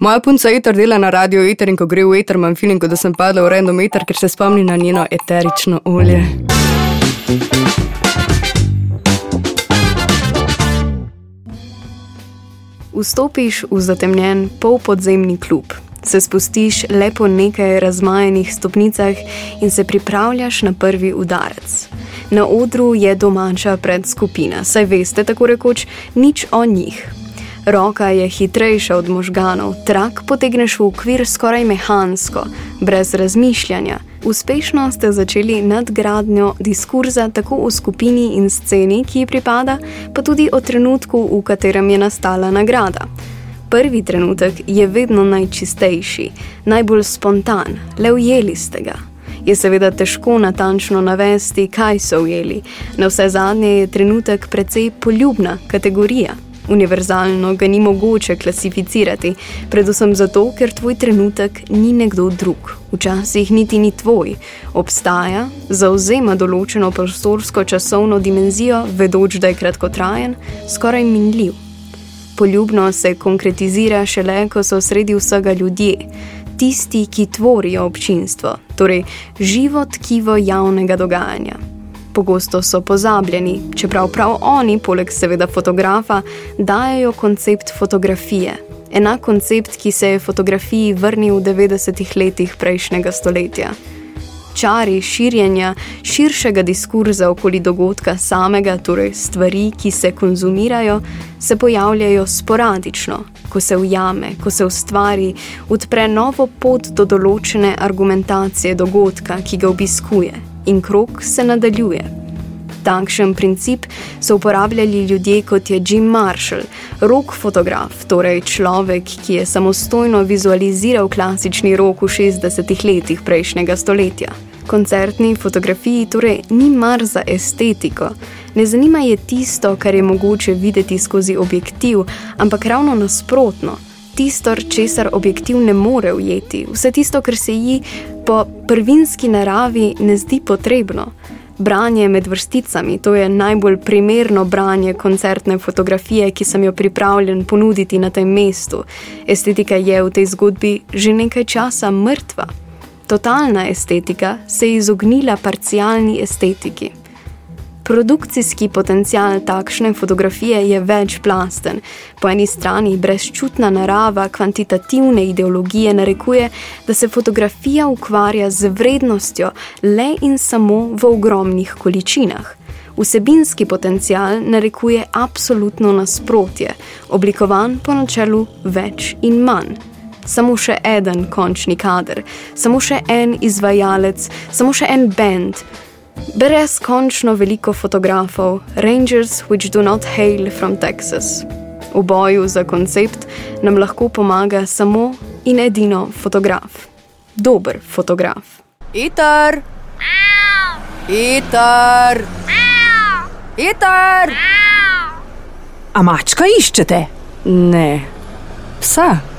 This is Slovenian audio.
Moja punca Eter dela na radio Eter in ko gre v Eter, imam feeling, da sem padla v random Eter, ker se spomni na njeno eterično olje. Vstopiš v zatemnjen polpodzemni klub, se spustiš le po nekaj razmajenih stopnicah in se pripravljaš na prvi udarec. Na odru je domača predskupina, saj veste tako rekoč nič o njih. Roka je hitrejša od možganov, trak potegneš v okvir skoraj mehansko, brez razmišljanja. Uspešno ste začeli nadgradnjo diskurza tako o skupini in sceni, ki ji pripada, pa tudi o trenutku, v katerem je nastala nagrada. Prvi trenutek je vedno najčistejši, najbolj spontan, le ujeli ste ga. Je seveda težko natančno navesti, kaj so ujeli. Na vse zadnje je trenutek precej poljubna kategorija. Univerzalno ga ni mogoče klasificirati, predvsem zato, ker tvoj trenutek ni nekdo drug, včasih niti ni tvoj, obstaja, zauzema določeno prostorsko-časovno dimenzijo, vedoč, da je kratkotrajen, skoraj minljiv. Poljubno se konkretizira šele, ko so sredi vsega ljudje, tisti, ki tvorijo občinstvo, torej živo tkivo javnega dogajanja. Pogosto so pozabljeni, čeprav prav oni, poleg seveda fotografa, dajo koncept fotografije. Enak koncept, ki se je fotografiji vrnil v 90-ih letih prejšnjega stoletja čari širjenja širšega diskurza okoli dogodka samega, torej stvari, ki se konzumirajo, se pojavljajo sporadično, ko se ujame, ko se ustvari, odpre novo pot do določene argumentacije dogodka, ki ga obiskuje, in krok se nadaljuje. Takšen princip so uporabljali ljudje kot je Jim Marshall, rok fotograf, torej človek, ki je samostojno vizualiziral klasični rok v 60-ih letih prejšnjega stoletja. Koncertni fotografiji torej ni mar za estetiko. Ne zanima je tisto, kar je mogoče videti skozi objektiv, ampak ravno nasprotno. Tisto, česar objektiv ne more ujeti, vse tisto, kar se ji po prvinski naravi ne zdi potrebno branje med vrsticami, to je najbolj primerno branje koncertne fotografije, ki sem jo pripravljen ponuditi na tem mestu. Estetika je v tej zgodbi že nekaj časa mrtva. Totalna estetika se je izognila parcialni estetiki. Produkcijski potencial takšne fotografije je večplasten. Po eni strani brezčutna narava kvantitativne ideologije narekuje, da se fotografija ukvarja z vrednostjo le in samo v ogromnih količinah. Vsebinski potencial narekuje absolutno nasprotje, oblikovan po načelu več in manj. Samo še en končni kader, samo še en izvajalec, samo še en bend, Brez končno veliko fotografov, Rangers which do not hail from Texas. V boju za koncept nam lahko pomaga samo in edino fotograf. Dober fotograf. Itar! Itar! Itar! A mačka iščete? Ne, psa.